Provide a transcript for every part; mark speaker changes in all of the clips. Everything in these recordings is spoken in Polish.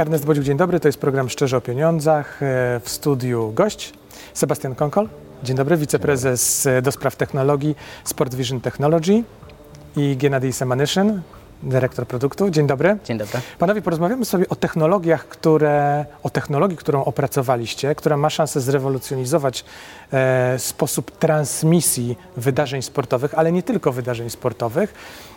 Speaker 1: Ernest Bodziuk, dzień dobry. To jest program Szczerze o Pieniądzach. E, W studiu gość Sebastian Konkol. Dzień dobry, wiceprezes e, do spraw technologii Sport Vision Technology i Gennady Semanyszyn, dyrektor produktu. Dzień dobry.
Speaker 2: Dzień dobry.
Speaker 1: Panowie, porozmawiamy sobie o technologiach, które, o technologii, którą opracowaliście, która ma szansę zrewolucjonizować e, sposób transmisji wydarzeń sportowych, ale nie tylko wydarzeń sportowych.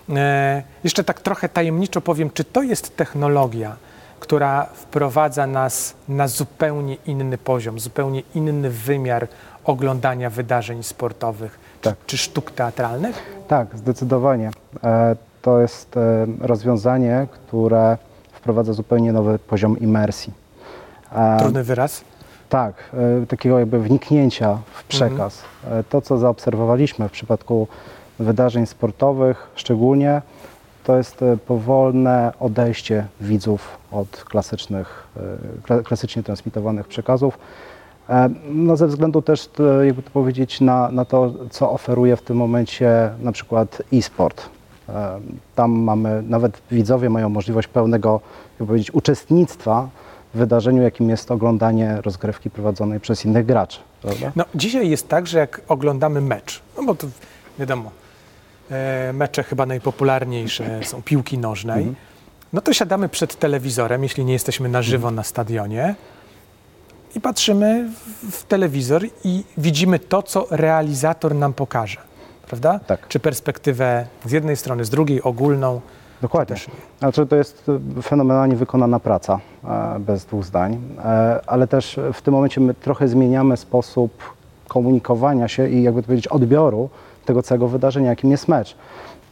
Speaker 1: E, jeszcze tak trochę tajemniczo powiem, czy to jest technologia, która wprowadza nas na zupełnie inny poziom, zupełnie inny wymiar oglądania wydarzeń sportowych
Speaker 3: Tak.
Speaker 1: czy, czy sztuk teatralnych?
Speaker 3: Tak, zdecydowanie. E, To jest e, rozwiązanie, które wprowadza zupełnie nowy poziom imersji. E,
Speaker 1: Trudny wyraz.
Speaker 3: Tak, takiego jakby wniknięcia w przekaz. E, To, co zaobserwowaliśmy w przypadku wydarzeń sportowych szczególnie, to jest e, powolne odejście widzów od klasycznych, e, kla- klasycznie transmitowanych przekazów. E, No ze względu też, jakby to powiedzieć, na, na to, co oferuje w tym momencie na przykład e-sport. Tam mamy, nawet widzowie mają możliwość pełnego, jakby powiedzieć, uczestnictwa w wydarzeniu, jakim jest oglądanie rozgrywki prowadzonej przez innych graczy. Prawda?
Speaker 1: No, dzisiaj jest tak, że jak oglądamy mecz, no bo to wiadomo, mecze chyba najpopularniejsze są piłki nożnej, no to siadamy przed telewizorem, jeśli nie jesteśmy na żywo na stadionie i patrzymy w, telewizor i widzimy to, co realizator nam pokaże, prawda?
Speaker 3: Tak.
Speaker 1: Czy perspektywę z jednej strony, z drugiej, ogólną.
Speaker 3: Dokładnie. Znaczy to jest e, fenomenalnie wykonana praca, e, bez dwóch zdań, E, ale też w tym momencie my trochę zmieniamy sposób komunikowania się i jakby to powiedzieć odbioru tego całego wydarzenia, jakim jest mecz.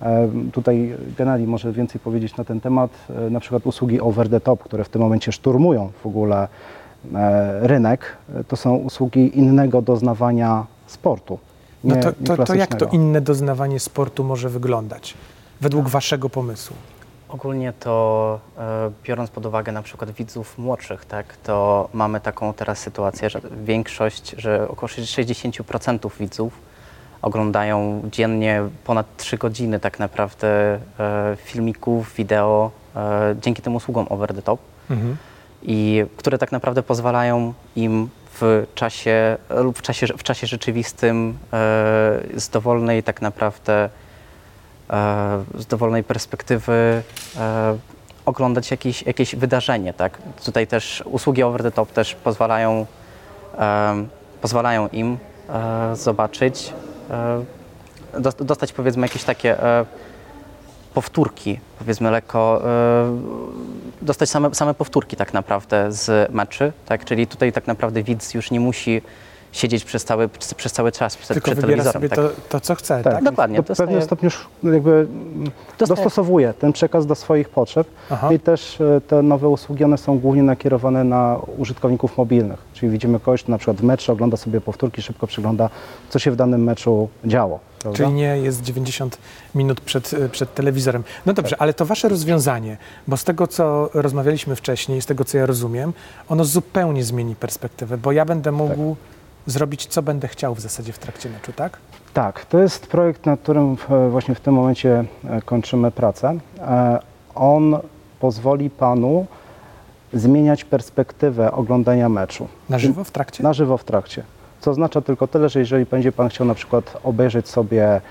Speaker 3: E, Tutaj Gennady może więcej powiedzieć na ten temat, e, na przykład usługi over the top, które w tym momencie szturmują w ogóle e, rynek, to są usługi innego doznawania sportu.
Speaker 1: No
Speaker 3: nie-
Speaker 1: to,
Speaker 3: nie
Speaker 1: to, to jak to inne doznawanie sportu może wyglądać według waszego pomysłu?
Speaker 2: Ogólnie to biorąc pod uwagę na przykład widzów młodszych, tak, to mamy taką teraz sytuację, że większość, że około 60% widzów oglądają dziennie ponad 3 godziny tak naprawdę e, filmików, wideo e, dzięki tym usługom over the top.
Speaker 1: Mhm.
Speaker 2: i które tak naprawdę pozwalają im w czasie lub w czasie, w czasie rzeczywistym e, z dowolnej tak naprawdę z dowolnej perspektywy oglądać jakieś, jakieś wydarzenie, tak? Tutaj też usługi over the top też pozwalają, pozwalają im zobaczyć, dostać powiedzmy jakieś takie e, powtórki, powiedzmy lekko, e, dostać same, same powtórki tak naprawdę z meczy, tak? Czyli tutaj tak naprawdę widz już nie musi siedzieć przez cały, przez, cały czas przed,
Speaker 1: Tylko
Speaker 2: przed
Speaker 1: wybiera
Speaker 2: telewizorem.
Speaker 1: sobie
Speaker 2: tak?
Speaker 1: to, to, co chce,
Speaker 3: Tak,
Speaker 1: tak?
Speaker 2: Dokładnie,
Speaker 3: Do
Speaker 2: dostaje-
Speaker 3: pewnym stopniu już jakby
Speaker 2: Dostaje-
Speaker 3: dostosowuje ten przekaz do swoich potrzeb
Speaker 1: Aha.
Speaker 3: i też e, te nowe usługi, one są głównie nakierowane na użytkowników mobilnych, czyli widzimy kogoś, kto na przykład w meczu ogląda sobie powtórki, szybko przegląda, co się w danym meczu działo. Prawda?
Speaker 1: Czyli nie jest 90 minut przed, y, przed telewizorem. No dobrze,
Speaker 3: Tak.
Speaker 1: ale to wasze rozwiązanie, bo z tego, co rozmawialiśmy wcześniej, z tego, co ja rozumiem, ono zupełnie zmieni perspektywę, bo ja będę mógł zrobić, co będę chciał w zasadzie w trakcie meczu, tak?
Speaker 3: Tak, to jest projekt, nad którym e, właśnie w tym momencie e, kończymy pracę. E, On pozwoli panu zmieniać perspektywę oglądania meczu.
Speaker 1: Na żywo w trakcie?
Speaker 3: Na żywo w trakcie. Co oznacza tylko tyle, że jeżeli będzie Pan chciał na przykład obejrzeć sobie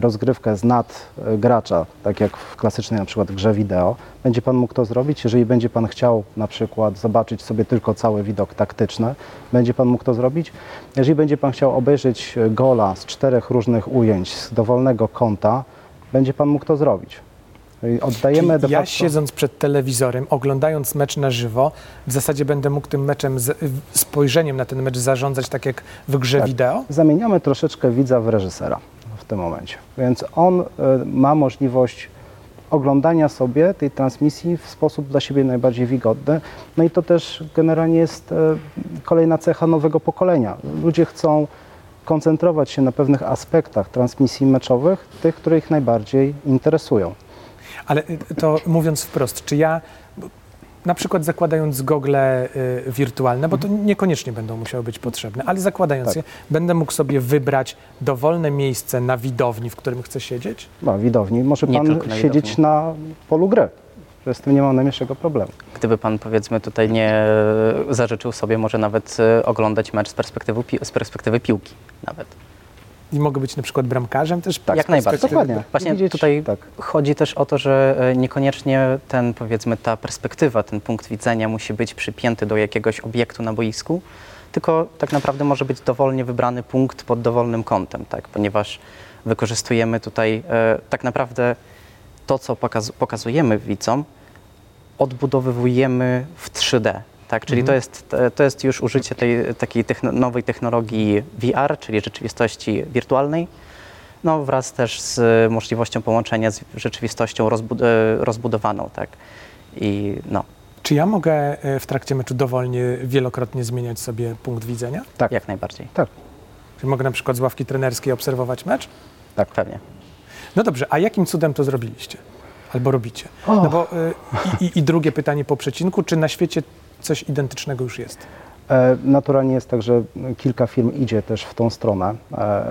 Speaker 3: rozgrywkę z nad e, gracza, tak jak w klasycznej na przykład grze wideo, będzie Pan mógł to zrobić. Jeżeli będzie Pan chciał na przykład zobaczyć sobie tylko cały widok taktyczny, będzie Pan mógł to zrobić. Jeżeli będzie Pan chciał obejrzeć e, gola z czterech różnych ujęć z dowolnego kąta, będzie Pan mógł to zrobić. Oddajemy
Speaker 1: Czyli ja siedząc przed telewizorem, oglądając mecz na żywo, w zasadzie będę mógł tym meczem, z, spojrzeniem na ten mecz zarządzać tak jak w grze
Speaker 3: Tak.
Speaker 1: wideo?
Speaker 3: Zamieniamy troszeczkę widza w reżysera tym momencie. Więc on y, ma możliwość oglądania sobie tej transmisji w sposób dla siebie najbardziej wygodny. No i to też generalnie jest y, kolejna cecha nowego pokolenia. Ludzie chcą koncentrować się na pewnych aspektach transmisji meczowych, tych, które ich najbardziej interesują.
Speaker 1: Ale to mówiąc wprost, czy ja na przykład zakładając gogle y, wirtualne, bo to niekoniecznie będą musiały być potrzebne, ale zakładając
Speaker 3: Tak.
Speaker 1: je, będę mógł sobie wybrać dowolne miejsce na widowni, w którym chcę siedzieć?
Speaker 3: No, widowni. Może
Speaker 2: Nie
Speaker 3: pan
Speaker 2: na
Speaker 3: siedzieć
Speaker 2: widowni.
Speaker 3: na polu gry. że z tym nie mam najmniejszego problemu.
Speaker 2: Gdyby pan powiedzmy tutaj nie e, zażyczył sobie może nawet e, oglądać mecz z perspektywy, pi- z perspektywy piłki nawet.
Speaker 1: I mogę być na przykład bramkarzem też?
Speaker 2: Tak, jak najbardziej.
Speaker 3: Dokładnie.
Speaker 2: Właśnie
Speaker 3: Widzieć-
Speaker 2: tutaj
Speaker 3: tak.
Speaker 2: chodzi też o to, że e, niekoniecznie ten, powiedzmy, ta perspektywa, ten punkt widzenia musi być przypięty do jakiegoś obiektu na boisku, tylko tak naprawdę może być dowolnie wybrany punkt pod dowolnym kątem, tak? ponieważ wykorzystujemy tutaj e, tak naprawdę to, co pokaz pokazujemy widzom, odbudowujemy w 3D. Tak, czyli to, jest, to jest już użycie tej takiej techno nowej technologii VR, czyli rzeczywistości wirtualnej, no wraz też z możliwością połączenia z rzeczywistością rozbu e, rozbudowaną, tak. I no,
Speaker 1: Czy ja mogę e, w trakcie meczu dowolnie, wielokrotnie zmieniać sobie punkt widzenia?
Speaker 3: Tak,
Speaker 2: jak najbardziej.
Speaker 3: tak,
Speaker 1: Czy mogę na przykład z ławki trenerskiej obserwować mecz?
Speaker 3: tak.
Speaker 2: Pewnie.
Speaker 1: No dobrze, a jakim cudem to zrobiliście? Albo robicie?
Speaker 3: O.
Speaker 1: No bo y, i, i, i drugie pytanie po przecinku, czy na świecie coś identycznego już jest?
Speaker 3: E, Naturalnie jest tak, że kilka firm idzie też w tą stronę, e,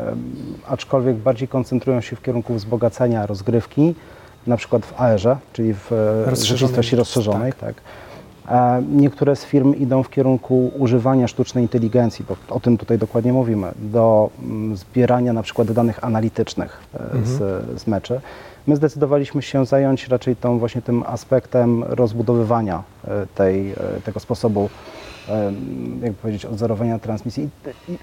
Speaker 3: aczkolwiek bardziej koncentrują się w kierunku wzbogacenia rozgrywki, na przykład w AR-ze, czyli w e, rzeczywistości rozszerzonej. Tak. E, Niektóre z firm idą w kierunku używania sztucznej inteligencji, bo o tym tutaj dokładnie mówimy, do mm, zbierania na przykład danych analitycznych z, z meczy. My zdecydowaliśmy się zająć raczej tą właśnie tym aspektem rozbudowywania e, tej, e, tego sposobu em, jakby powiedzieć, odzorowania transmisji. I-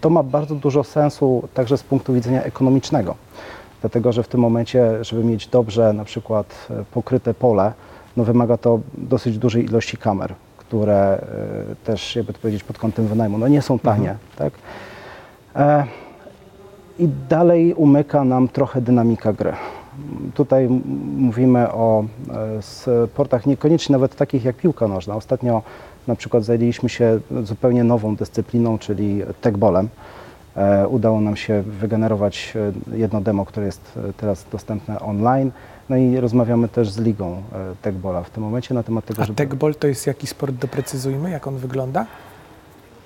Speaker 3: To ma bardzo dużo sensu także z punktu widzenia ekonomicznego, dlatego że w tym momencie, żeby mieć dobrze na przykład e, pokryte pole, no wymaga to dosyć dużej ilości kamer, które e, też, jakby to powiedzieć, pod kątem wynajmu, no nie są tanie, tak? E, I dalej umyka nam trochę dynamika gry. Tutaj mówimy o e, sportach niekoniecznie nawet takich jak piłka nożna. Ostatnio na przykład zajęliśmy się zupełnie nową dyscypliną, czyli techbolem. E, Udało nam się wygenerować e, jedno demo, które jest teraz dostępne online. No i rozmawiamy też z ligą techbola w tym momencie na temat tego,
Speaker 1: A
Speaker 3: żeby...
Speaker 1: tekball to jest jaki sport, doprecyzujmy, jak on wygląda?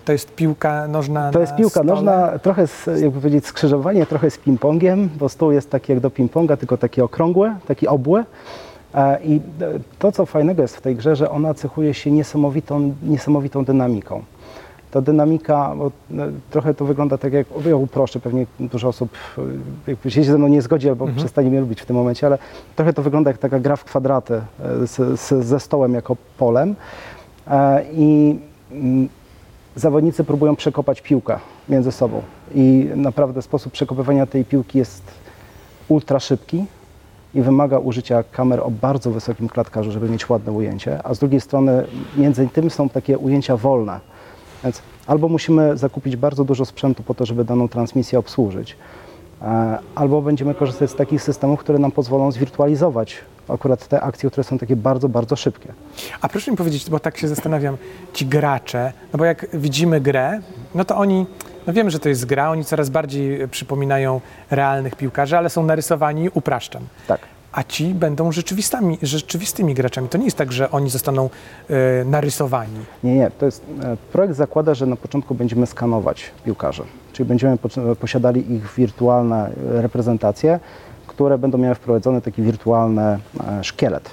Speaker 1: To jest piłka nożna
Speaker 3: To jest piłka
Speaker 1: stole?
Speaker 3: nożna, trochę z, jakby powiedzieć skrzyżowanie, trochę z ping-pongiem, bo stół jest taki jak do ping-ponga, tylko taki okrągły, taki obły. E, I to, co fajnego jest w tej grze, że ona cechuje się niesamowitą, niesamowitą dynamiką. Ta dynamika, bo e, trochę to wygląda tak jak, ja uproszczę, pewnie dużo osób e, jakby się ze mną nie zgodzi albo przestanie mnie lubić w tym momencie, ale trochę to wygląda jak taka gra w kwadraty z, z, ze stołem jako polem. I mm, zawodnicy próbują przekopać piłkę między sobą i naprawdę sposób przekopywania tej piłki jest ultra szybki i wymaga użycia kamer o bardzo wysokim klatkarzu, żeby mieć ładne ujęcie, a z drugiej strony między tym są takie ujęcia wolne. Więc albo musimy zakupić bardzo dużo sprzętu po to, żeby daną transmisję obsłużyć, albo będziemy korzystać z takich systemów, które nam pozwolą zwirtualizować akurat te akcje, które są takie bardzo, bardzo szybkie.
Speaker 1: A proszę mi powiedzieć, bo tak się zastanawiam, ci gracze, no bo jak widzimy grę, no to oni, no wiemy, że to jest gra, oni coraz bardziej przypominają realnych piłkarzy, ale są narysowani, upraszczam.
Speaker 3: Tak.
Speaker 1: A ci będą rzeczywistymi, rzeczywistymi graczami. To nie jest tak, że oni zostaną e, narysowani.
Speaker 3: Nie, nie. To jest, e, projekt zakłada, że na początku będziemy skanować piłkarzy, czyli będziemy po- posiadali ich wirtualne e, reprezentacje, które będą miały wprowadzony taki wirtualny e, szkielet.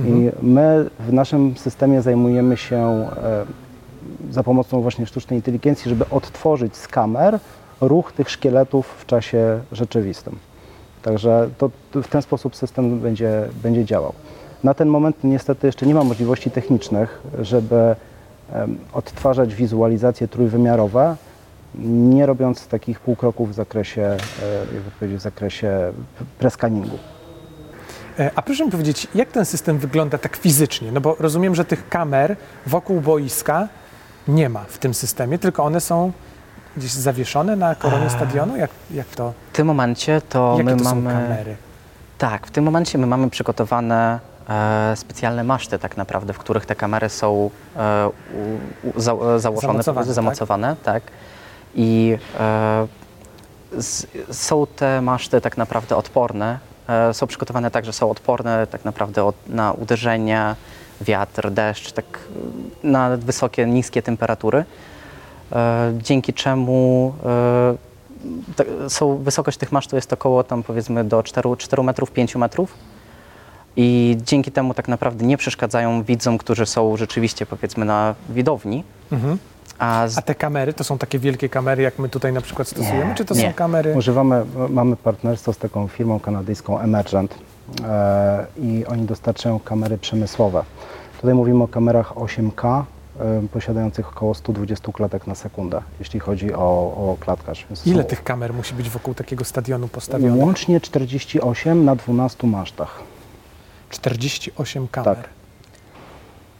Speaker 3: I my w naszym systemie zajmujemy się e, za pomocą właśnie sztucznej inteligencji, żeby odtworzyć z kamer ruch tych szkieletów w czasie rzeczywistym. Także to, to w ten sposób system będzie, będzie działał. Na ten moment niestety jeszcze nie ma możliwości technicznych, żeby odtwarzać wizualizacje trójwymiarowe, nie robiąc takich półkroków w zakresie, e, jakby powiedzieć, w zakresie preskaningu.
Speaker 1: E, A proszę mi powiedzieć, jak ten system wygląda tak fizycznie? No bo rozumiem, że tych kamer wokół boiska nie ma w tym systemie, tylko one są gdzieś zawieszone na koronie stadionu? Jak, jak to?
Speaker 2: W tym momencie to
Speaker 1: Jakie
Speaker 2: my
Speaker 1: to
Speaker 2: mamy...
Speaker 1: są kamery?
Speaker 2: Tak, w tym momencie my mamy przygotowane e, specjalne maszty tak naprawdę, w których te kamery są e, u, u, za, e, założone,
Speaker 1: Zamocowane,
Speaker 2: zamocowane tak? I e, z, są te maszty tak naprawdę odporne, e, są przygotowane tak, że są odporne tak naprawdę od, na uderzenia, wiatr, deszcz, tak e, na wysokie, niskie temperatury, dzięki czemu e, są, wysokość tych masztu jest około tam powiedzmy do 4, 4 metrów, 5 metrów. i dzięki temu tak naprawdę nie przeszkadzają widzom, którzy są rzeczywiście powiedzmy na widowni.
Speaker 1: Mhm.
Speaker 2: A z,
Speaker 1: A te kamery to są takie wielkie kamery, jak my tutaj na przykład stosujemy, czy to
Speaker 2: nie.
Speaker 1: są kamery?
Speaker 3: Używamy, mamy partnerstwo z taką firmą kanadyjską Emergent e, i oni dostarczają kamery przemysłowe. Tutaj mówimy o kamerach 8K e, posiadających około 120 klatek na sekundę, jeśli chodzi o, o klatkarz. Więc
Speaker 1: Ile
Speaker 3: są
Speaker 1: tych kamer musi być wokół takiego stadionu postawionych?
Speaker 3: Łącznie 48 na 12 masztach.
Speaker 1: 48 kamer.
Speaker 3: Tak.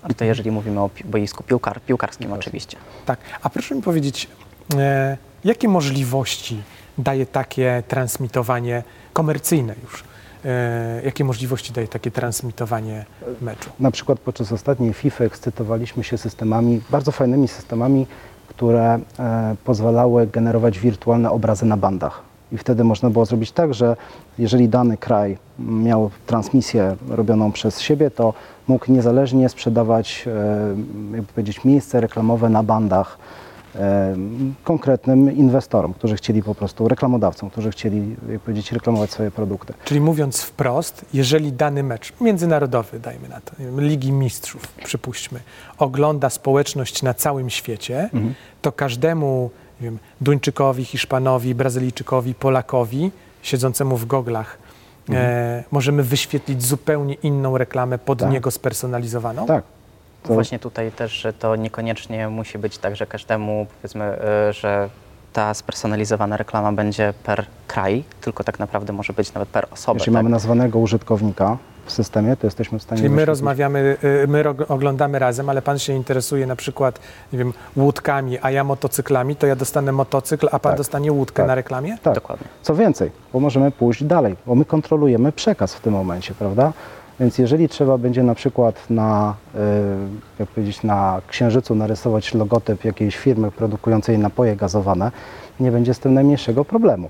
Speaker 2: a to jeżeli mówimy o boisku piłkar, piłkarskim oczywiście.
Speaker 1: Tak. A proszę mi powiedzieć, e, jakie możliwości daje takie transmitowanie komercyjne już? E, jakie możliwości daje takie transmitowanie meczu?
Speaker 3: Na przykład podczas ostatniej FIFA ekscytowaliśmy się systemami, bardzo fajnymi systemami, które e, pozwalały generować wirtualne obrazy na bandach. I wtedy można było zrobić tak, że jeżeli dany kraj miał transmisję robioną przez siebie, to mógł niezależnie sprzedawać, e, jakby powiedzieć, miejsce reklamowe na bandach konkretnym inwestorom, którzy chcieli po prostu, reklamodawcom, którzy chcieli, jak powiedzieć, reklamować swoje produkty.
Speaker 1: Czyli mówiąc wprost, jeżeli dany mecz międzynarodowy, dajmy na to, Ligi Mistrzów, przypuśćmy, ogląda społeczność na całym świecie, to każdemu nie wiem, Duńczykowi, Hiszpanowi, Brazylijczykowi, Polakowi, siedzącemu w goglach, e, możemy wyświetlić zupełnie inną reklamę pod
Speaker 3: Tak.
Speaker 1: niego spersonalizowaną?
Speaker 3: Tak. To-
Speaker 2: Właśnie tutaj też, że to niekoniecznie musi być tak, że każdemu powiedzmy, e, że ta spersonalizowana reklama będzie per kraj, tylko tak naprawdę może być nawet per osobę.
Speaker 3: Jeśli
Speaker 2: tak?
Speaker 3: mamy nazwanego użytkownika w systemie, to jesteśmy w stanie.
Speaker 1: Czyli my
Speaker 3: wyświetlić-
Speaker 1: rozmawiamy, y, my oglądamy razem, ale pan się interesuje na przykład, nie wiem, łódkami, a ja motocyklami, to ja dostanę motocykl, a pan
Speaker 3: Tak.
Speaker 1: dostanie łódkę
Speaker 3: Tak.
Speaker 1: na reklamie?
Speaker 3: Tak.
Speaker 2: Dokładnie.
Speaker 3: Co więcej, bo możemy pójść dalej, bo my kontrolujemy przekaz w tym momencie, prawda? Więc jeżeli trzeba będzie na przykład na, y, jak powiedzieć, na księżycu narysować logotyp jakiejś firmy produkującej napoje gazowane, nie będzie z tym najmniejszego problemu.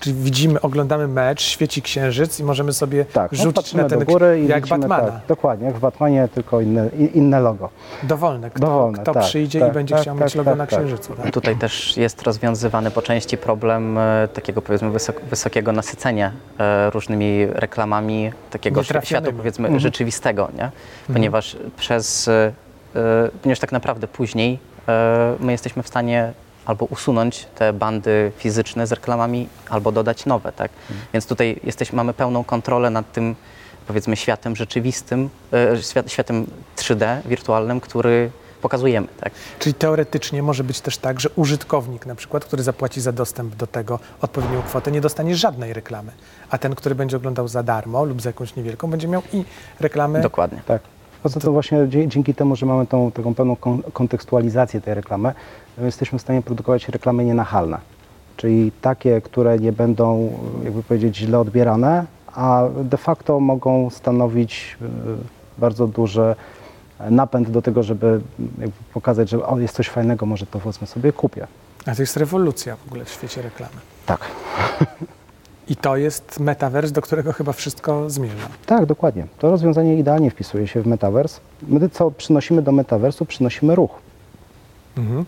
Speaker 1: Czyli widzimy, oglądamy mecz, świeci księżyc i możemy sobie
Speaker 3: Tak, no,
Speaker 1: rzucić
Speaker 3: patrzymy
Speaker 1: na ten
Speaker 3: do góry i
Speaker 1: jak
Speaker 3: widzimy,
Speaker 1: Batmana.
Speaker 3: Tak, dokładnie, jak w Batmanie, tylko inne, inne logo.
Speaker 1: Dowolne. Kto,
Speaker 3: Dowolne,
Speaker 1: kto
Speaker 3: tak,
Speaker 1: przyjdzie
Speaker 3: tak,
Speaker 1: i będzie
Speaker 3: tak,
Speaker 1: chciał
Speaker 3: tak,
Speaker 1: mieć logo
Speaker 3: tak,
Speaker 1: na
Speaker 3: tak.
Speaker 1: księżycu. Tak?
Speaker 2: Tutaj też jest rozwiązywany po części problem e, takiego powiedzmy wysok, wysokiego nasycenia e, różnymi reklamami takiego świata powiedzmy
Speaker 3: Mhm.
Speaker 2: rzeczywistego, nie? Ponieważ przez, e, e, ponieważ tak naprawdę później e, my jesteśmy w stanie albo usunąć te bandy fizyczne z reklamami, albo dodać nowe, tak? Więc tutaj jesteśmy, mamy pełną kontrolę nad tym powiedzmy światem rzeczywistym, e, świat, światem 3D wirtualnym, który pokazujemy, tak?
Speaker 1: Czyli teoretycznie może być też tak, że użytkownik na przykład, który zapłaci za dostęp do tego odpowiednią kwotę, nie dostanie żadnej reklamy, a ten, który będzie oglądał za darmo lub za jakąś niewielką, będzie miał i reklamy.
Speaker 2: Dokładnie.
Speaker 3: Tak. Poza tym właśnie dzie- dzięki temu, że mamy tą taką pełną kon- kontekstualizację tej reklamy, my jesteśmy w stanie produkować reklamy nienachalne. Czyli takie, które nie będą, jakby powiedzieć, źle odbierane, a de facto mogą stanowić y, bardzo duży napęd do tego, żeby pokazać, że o, jest coś fajnego, może to powiedzmy sobie kupię.
Speaker 1: A to jest rewolucja w ogóle w świecie reklamy.
Speaker 3: Tak.
Speaker 1: I to jest metavers, do którego chyba wszystko zmierza.
Speaker 3: Tak, dokładnie. To rozwiązanie idealnie wpisuje się w Metaverse. My co przynosimy do Metaversu, przynosimy ruch.
Speaker 1: Mhm.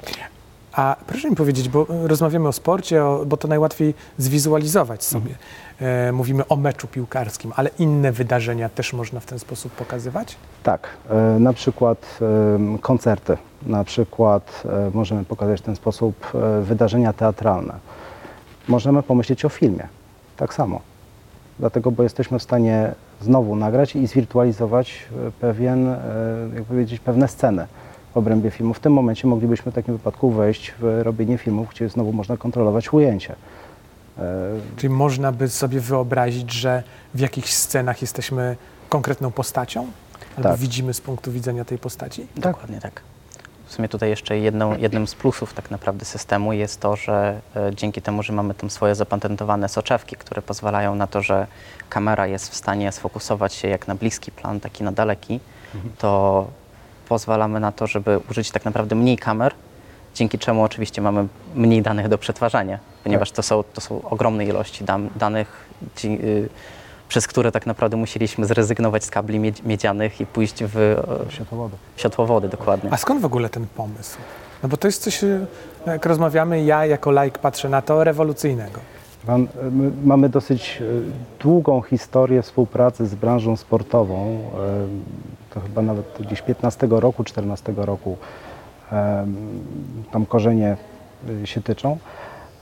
Speaker 1: A proszę mi powiedzieć, bo e, rozmawiamy o sporcie, o, bo to najłatwiej zwizualizować sobie. E, mówimy o meczu piłkarskim, ale inne wydarzenia też można w ten sposób pokazywać?
Speaker 3: Tak, e, na przykład em, koncerty, na przykład e, możemy pokazać w ten sposób e, wydarzenia teatralne. Możemy pomyśleć o filmie, tak samo. Dlatego, bo jesteśmy w stanie znowu nagrać i zwirtualizować e, pewien, e, jak powiedzieć, pewne sceny w obrębie filmu. W tym momencie moglibyśmy w takim wypadku wejść w robienie filmów, gdzie znowu można kontrolować ujęcie. E,
Speaker 1: Czyli można by sobie wyobrazić, że w jakichś scenach jesteśmy konkretną postacią? Albo
Speaker 3: Tak.
Speaker 1: widzimy z punktu widzenia tej postaci?
Speaker 2: Dokładnie tak. Sumie tutaj jeszcze jedną, jednym z plusów tak naprawdę systemu jest to, że e, dzięki temu, że mamy tam swoje zapatentowane soczewki, które pozwalają na to, że kamera jest w stanie sfokusować się jak na bliski plan, tak i na daleki, to pozwalamy na to, żeby użyć tak naprawdę mniej kamer, dzięki czemu oczywiście mamy mniej danych do przetwarzania, ponieważ to, są, to są ogromne ilości danych, ci, y, przez które tak naprawdę musieliśmy zrezygnować z kabli miedz- miedzianych i pójść w e,
Speaker 3: światłowody.
Speaker 2: światłowody dokładnie.
Speaker 1: A skąd w ogóle ten pomysł? No bo to jest coś, e, jak rozmawiamy, ja jako laik patrzę na to, rewolucyjnego.
Speaker 3: Pan, my mamy dosyć e, długą historię współpracy z branżą sportową. E, To chyba nawet gdzieś 15 roku, 14 roku e, tam korzenie e, się tyczą.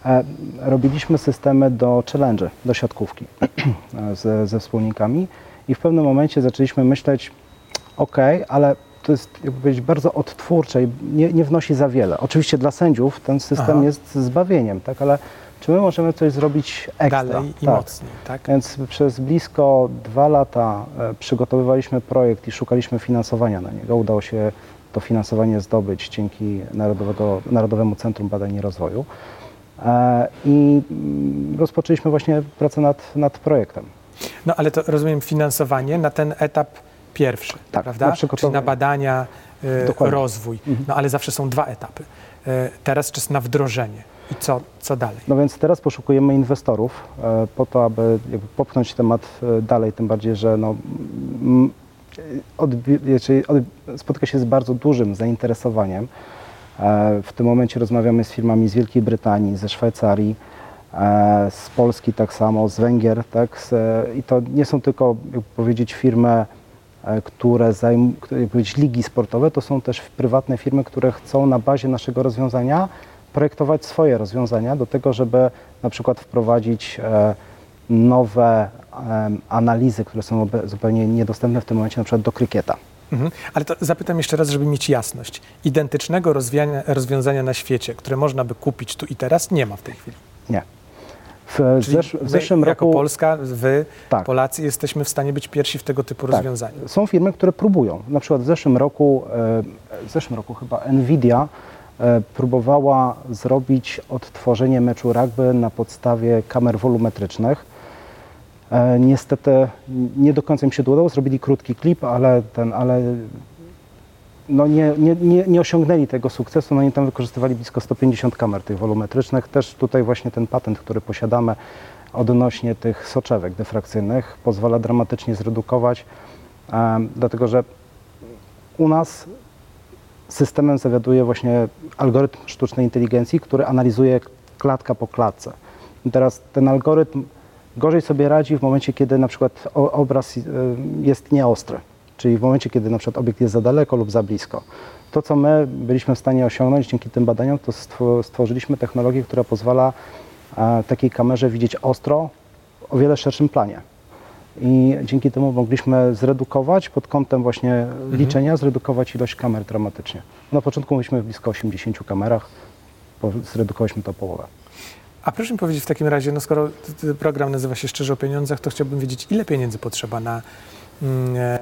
Speaker 3: E, Robiliśmy systemy do challenge, do siatkówki ze, ze wspólnikami i w pewnym momencie zaczęliśmy myśleć, ok, ale to jest jakby powiedzieć bardzo odtwórcze i nie, nie wnosi za wiele. Oczywiście dla sędziów ten system
Speaker 1: Aha.
Speaker 3: jest zbawieniem, tak, ale czy my możemy coś zrobić ekstra?
Speaker 1: Dalej i
Speaker 3: tak.
Speaker 1: mocniej, tak?
Speaker 3: Więc przez blisko dwa lata e, przygotowywaliśmy projekt i szukaliśmy finansowania na niego. Udało się to finansowanie zdobyć dzięki Narodowego, Narodowemu Centrum Badań i Rozwoju. E, I mm, rozpoczęliśmy właśnie pracę nad, nad projektem.
Speaker 1: No ale to rozumiem finansowanie na ten etap pierwszy,
Speaker 3: Tak,
Speaker 1: prawda?
Speaker 3: na
Speaker 1: Czyli
Speaker 3: przygotowanie.
Speaker 1: na badania, y,
Speaker 3: Dokładnie.
Speaker 1: rozwój. No ale zawsze są dwa etapy. Y, teraz czas na wdrożenie. I co, co dalej?
Speaker 3: No więc teraz poszukujemy inwestorów e, po to, aby popchnąć temat e, dalej, tym bardziej, że no, czyli od, spotyka się z bardzo dużym zainteresowaniem. E, W tym momencie rozmawiamy z firmami z Wielkiej Brytanii, ze Szwajcarii, e, z Polski tak samo, z Węgier, tak? Z, I to nie są tylko, jakby powiedzieć, firmy, e, które zajmują, powiedzieć, ligi sportowe, to są też prywatne firmy, które chcą na bazie naszego rozwiązania projektować swoje rozwiązania do tego, żeby na przykład wprowadzić e, nowe analizy, które są zupełnie niedostępne w tym momencie, na przykład do krykieta.
Speaker 1: Mhm. Ale to zapytam jeszcze raz, żeby mieć jasność. Identycznego rozwiązania na świecie, które można by kupić tu i teraz, nie ma w tej chwili.
Speaker 3: Nie. W, zesz- w zeszłym
Speaker 1: jako
Speaker 3: roku
Speaker 1: Polska, wy,
Speaker 3: Tak.
Speaker 1: Polacy, jesteśmy w stanie być pierwsi w tego typu
Speaker 3: Tak.
Speaker 1: rozwiązaniu.
Speaker 3: Są firmy, które próbują. Na przykład w zeszłym roku, e, w zeszłym roku chyba Nvidia e, próbowała zrobić odtworzenie meczu rugby na podstawie kamer wolumetrycznych. E, niestety nie do końca im się udało, zrobili krótki klip, ale, ten, ale no nie, nie, nie, nie osiągnęli tego sukcesu. No oni tam wykorzystywali blisko 150 kamer tych wolumetrycznych. Też tutaj właśnie ten patent, który posiadamy odnośnie tych soczewek dyfrakcyjnych pozwala dramatycznie zredukować, em, dlatego że u nas systemem zawiaduje właśnie algorytm sztucznej inteligencji, który analizuje klatka po klatce. I teraz ten algorytm gorzej sobie radzi w momencie, kiedy na przykład obraz y, jest nieostry, czyli w momencie, kiedy na przykład obiekt jest za daleko lub za blisko. To, co my byliśmy w stanie osiągnąć dzięki tym badaniom, to stwo- stworzyliśmy technologię, która pozwala e, takiej kamerze widzieć ostro o wiele szerszym planie. I dzięki temu mogliśmy zredukować pod kątem właśnie liczenia, zredukować ilość kamer dramatycznie. Na początku mówiliśmy w blisko 80 kamerach, zredukowaliśmy to połowę.
Speaker 1: A proszę mi powiedzieć w takim razie, no skoro program nazywa się Szczerze o pieniądzach, to chciałbym wiedzieć, ile pieniędzy potrzeba na, mm, e,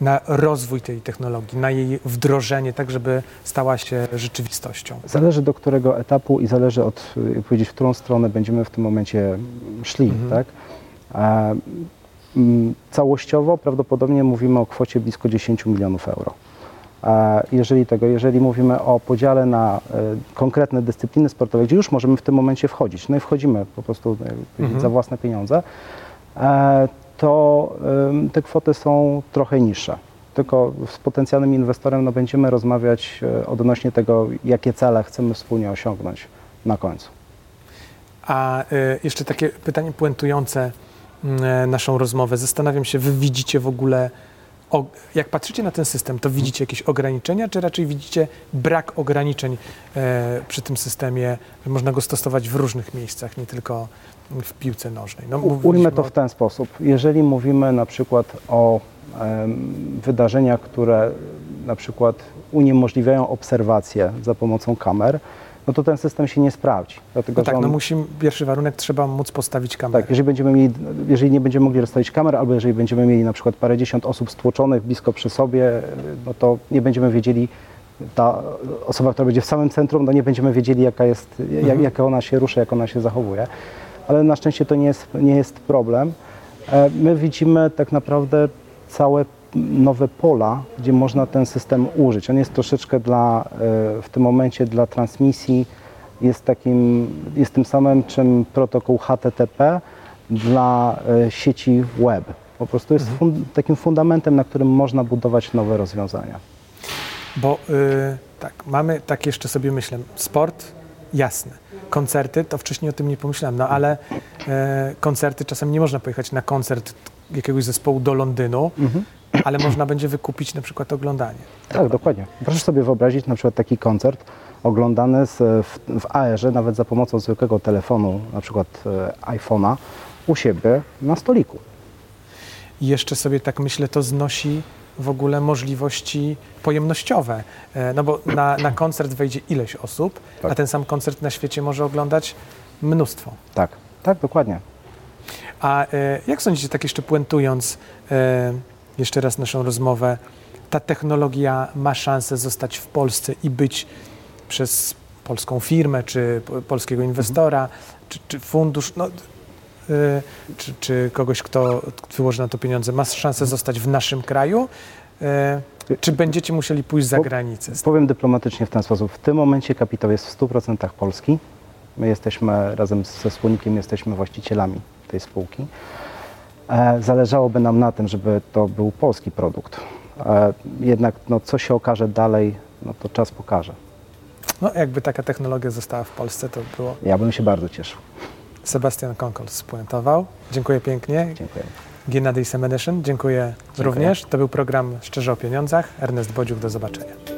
Speaker 1: na rozwój tej technologii, na jej wdrożenie, tak żeby stała się rzeczywistością.
Speaker 3: Zależy do którego etapu i zależy od, powiedzieć, w którą stronę będziemy w tym momencie szli, tak? E, mm, Całościowo prawdopodobnie mówimy o kwocie blisko 10 milionów euro. Jeżeli tego, jeżeli mówimy o podziale na e, konkretne dyscypliny sportowe, gdzie już możemy w tym momencie wchodzić, no i wchodzimy po prostu e, powiedzieć, za własne pieniądze, e, to te kwoty są trochę niższe. Tylko z potencjalnym inwestorem no, będziemy rozmawiać odnośnie tego, jakie cele chcemy wspólnie osiągnąć na końcu.
Speaker 1: A jeszcze takie pytanie puentujące mm, naszą rozmowę. Zastanawiam się, wy widzicie w ogóle, o, jak patrzycie na ten system, to widzicie jakieś ograniczenia, czy raczej widzicie brak ograniczeń e, przy tym systemie, że można go stosować w różnych miejscach, nie tylko w piłce nożnej? No,
Speaker 3: Ujmę to w ten sposób. Jeżeli mówimy na przykład o wydarzeniach, które na przykład uniemożliwiają obserwację za pomocą kamer, no to ten system się nie sprawdzi. Dlatego,
Speaker 1: No tak,
Speaker 3: że on,
Speaker 1: no musi, pierwszy warunek, trzeba móc postawić kamerę.
Speaker 3: tak, jeżeli będziemy mieli, jeżeli nie będziemy mogli rozstawić kamer, albo jeżeli będziemy mieli na przykład parędziesiąt osób stłoczonych blisko przy sobie, no to nie będziemy wiedzieli, ta osoba, która będzie w samym centrum, no nie będziemy wiedzieli, jaka jest, jak, jak ona się rusza, jak ona się zachowuje. Ale na szczęście to nie jest, nie jest problem. E, My widzimy tak naprawdę całe nowe pola, gdzie można ten system użyć. On jest troszeczkę dla, e, w tym momencie dla transmisji, jest, takim, jest tym samym, czym protokół HTTP dla e, sieci web. Po prostu jest fun, takim fundamentem, na którym można budować nowe rozwiązania.
Speaker 1: Bo y, tak, mamy, tak jeszcze sobie myślę, sport, jasne. Koncerty, to wcześniej o tym nie pomyślałem, no ale e, koncerty. Czasem nie można pojechać na koncert jakiegoś zespołu do Londynu, ale można będzie wykupić na przykład oglądanie.
Speaker 3: Tak, dokładnie. Proszę sobie wyobrazić na przykład taki koncert oglądany z, w, w AR-ze, nawet za pomocą zwykłego telefonu, na przykład e, iPhone'a, u siebie na stoliku.
Speaker 1: I jeszcze sobie tak myślę, to znosi w ogóle możliwości pojemnościowe. E, No bo na, na koncert wejdzie ileś osób, a
Speaker 3: Tak.
Speaker 1: ten sam koncert na świecie może oglądać mnóstwo.
Speaker 3: Tak, tak, dokładnie.
Speaker 1: A e, jak sądzicie, tak jeszcze puentując e, jeszcze raz naszą rozmowę, ta technologia ma szansę zostać w Polsce i być przez polską firmę, czy po- polskiego inwestora, czy, czy fundusz, no, e, czy, czy kogoś, kto wyłoży na to pieniądze, ma szansę zostać w naszym kraju? E, czy będziecie musieli pójść za granicę?
Speaker 3: Powiem dyplomatycznie w ten sposób. W tym momencie kapitał jest w 100% polski. My jesteśmy razem ze wspólnikiem, jesteśmy właścicielami tej spółki. E, Zależałoby nam na tym, żeby to był polski produkt. E, Jednak no, co się okaże dalej, no to czas pokaże.
Speaker 1: No, jakby taka technologia została w Polsce, to było
Speaker 3: Ja bym się bardzo cieszył.
Speaker 1: Sebastian Konkol spuentował. Dziękuję pięknie.
Speaker 3: Dziękuję.
Speaker 1: Gennady Semeneszyn, dziękuję,
Speaker 3: Dziękuję.
Speaker 1: również. To był program Szczerze o Pieniądzach. Ernest Bodziuk, do zobaczenia.